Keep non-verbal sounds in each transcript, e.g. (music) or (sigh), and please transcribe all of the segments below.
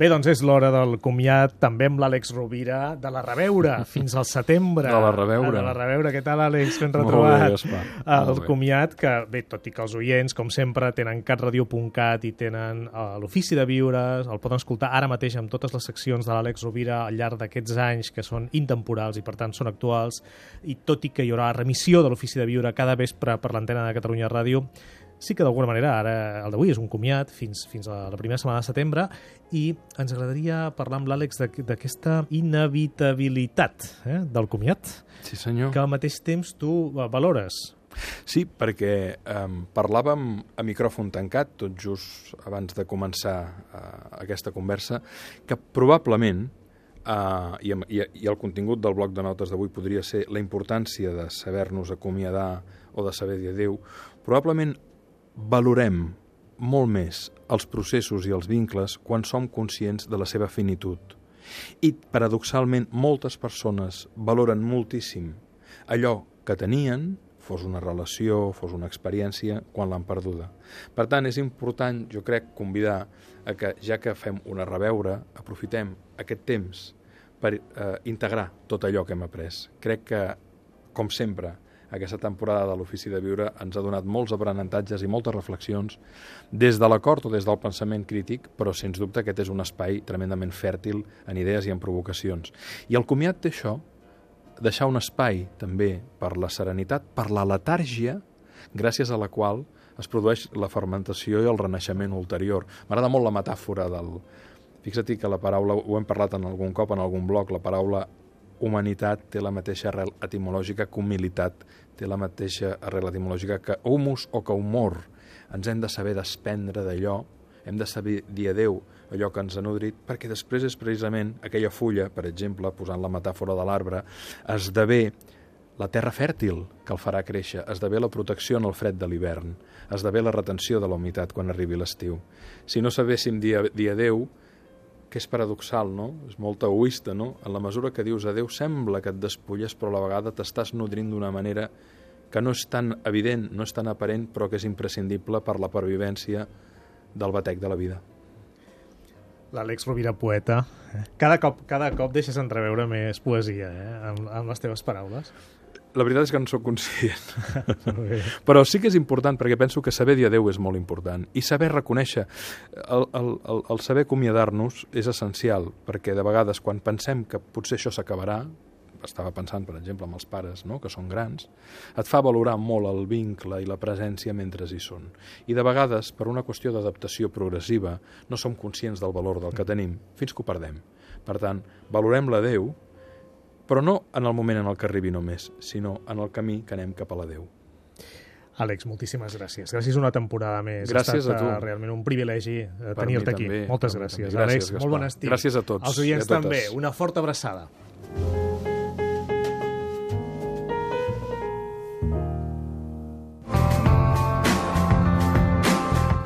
Bé, doncs és l'hora del comiat també amb l'Àlex Rovira de la Reveure (laughs) fins al setembre. De la Reveure. De la Reveure. Què tal, Àlex? Ben Molt retrobat. bé, Gaspar. El Molt bé. comiat que, bé, tot i que els oients, com sempre, tenen catradio.cat i tenen uh, l'ofici de viure, el poden escoltar ara mateix amb totes les seccions de l'Àlex Rovira al llarg d'aquests anys que són intemporals i, per tant, són actuals, i tot i que hi haurà remissió de l'ofici de viure cada vespre per l'antena de Catalunya Ràdio, sí que d'alguna manera ara el d'avui és un comiat fins, fins a la primera setmana de setembre i ens agradaria parlar amb l'Àlex d'aqu- d'aquesta inevitabilitat eh, del comiat Sí, senyor. que al mateix temps tu eh, valores. Sí, perquè um, parlàvem a micròfon tancat, tot just abans de començar uh, aquesta conversa, que probablement, uh, i, i, i el contingut del bloc de notes d'avui podria ser la importància de saber-nos acomiadar o de saber dir adéu, probablement valorem molt més els processos i els vincles quan som conscients de la seva finitud. I, paradoxalment, moltes persones valoren moltíssim allò que tenien, fos una relació, fos una experiència, quan l'han perduda. Per tant, és important, jo crec, convidar a que, ja que fem una reveure, aprofitem aquest temps per eh, integrar tot allò que hem après. Crec que, com sempre, aquesta temporada de l'Ofici de Viure ens ha donat molts aprenentatges i moltes reflexions des de l'acord o des del pensament crític, però sens dubte aquest és un espai tremendament fèrtil en idees i en provocacions. I el comiat té això, deixar un espai també per la serenitat, per la letàrgia, gràcies a la qual es produeix la fermentació i el renaixement ulterior. M'agrada molt la metàfora del... Fixa-t'hi que la paraula, ho hem parlat en algun cop, en algun bloc, la paraula humanitat té la mateixa arrel etimològica que humilitat, té la mateixa arrel etimològica que humus o que humor. Ens hem de saber desprendre d'allò, hem de saber dir adeu allò que ens ha nodrit, perquè després és precisament aquella fulla, per exemple, posant la metàfora de l'arbre, esdevé la terra fèrtil que el farà créixer, esdevé la protecció en el fred de l'hivern, esdevé la retenció de la humitat quan arribi l'estiu. Si no sabéssim dir, dir adeu, que és paradoxal, no? És molt egoista, no? En la mesura que dius adeu sembla que et despulles, però a la vegada t'estàs nodrint d'una manera que no és tan evident, no és tan aparent, però que és imprescindible per la pervivència del batec de la vida. L'Àlex Rovira, poeta. eh? Cada cop, cada cop deixes entreveure més poesia eh? amb, amb les teves paraules. La veritat és que no sóc conscient. (laughs) Però sí que és important, perquè penso que saber dir adeu és molt important. I saber reconèixer, el, el, el, el saber acomiadar-nos és essencial, perquè de vegades quan pensem que potser això s'acabarà, estava pensant, per exemple, amb els pares, no?, que són grans, et fa valorar molt el vincle i la presència mentre hi són. I de vegades, per una qüestió d'adaptació progressiva, no som conscients del valor del que tenim, fins que ho perdem. Per tant, valorem la Déu, però no en el moment en el que arribi només, sinó en el camí que anem cap a la Déu. Àlex, moltíssimes gràcies. Gràcies una temporada més. Gràcies ha estat, a tu. eh, realment un privilegi eh, tenir-te aquí. també, Moltes mi gràcies. també. Àlex, Gràcies, molt bon estiu. Gràcies a tots Els oients també. Una forta abraçada.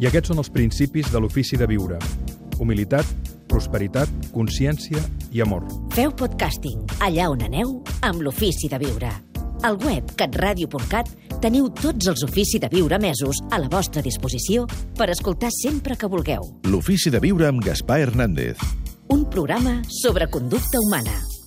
i aquests són els principis de l'ofici de viure. Humilitat, prosperitat, consciència i amor. Feu podcasting allà on aneu amb l'ofici de viure. Al web catradio.cat teniu tots els ofici de viure mesos a la vostra disposició per escoltar sempre que vulgueu. L'ofici de viure amb Gaspar Hernández. Un programa sobre conducta humana.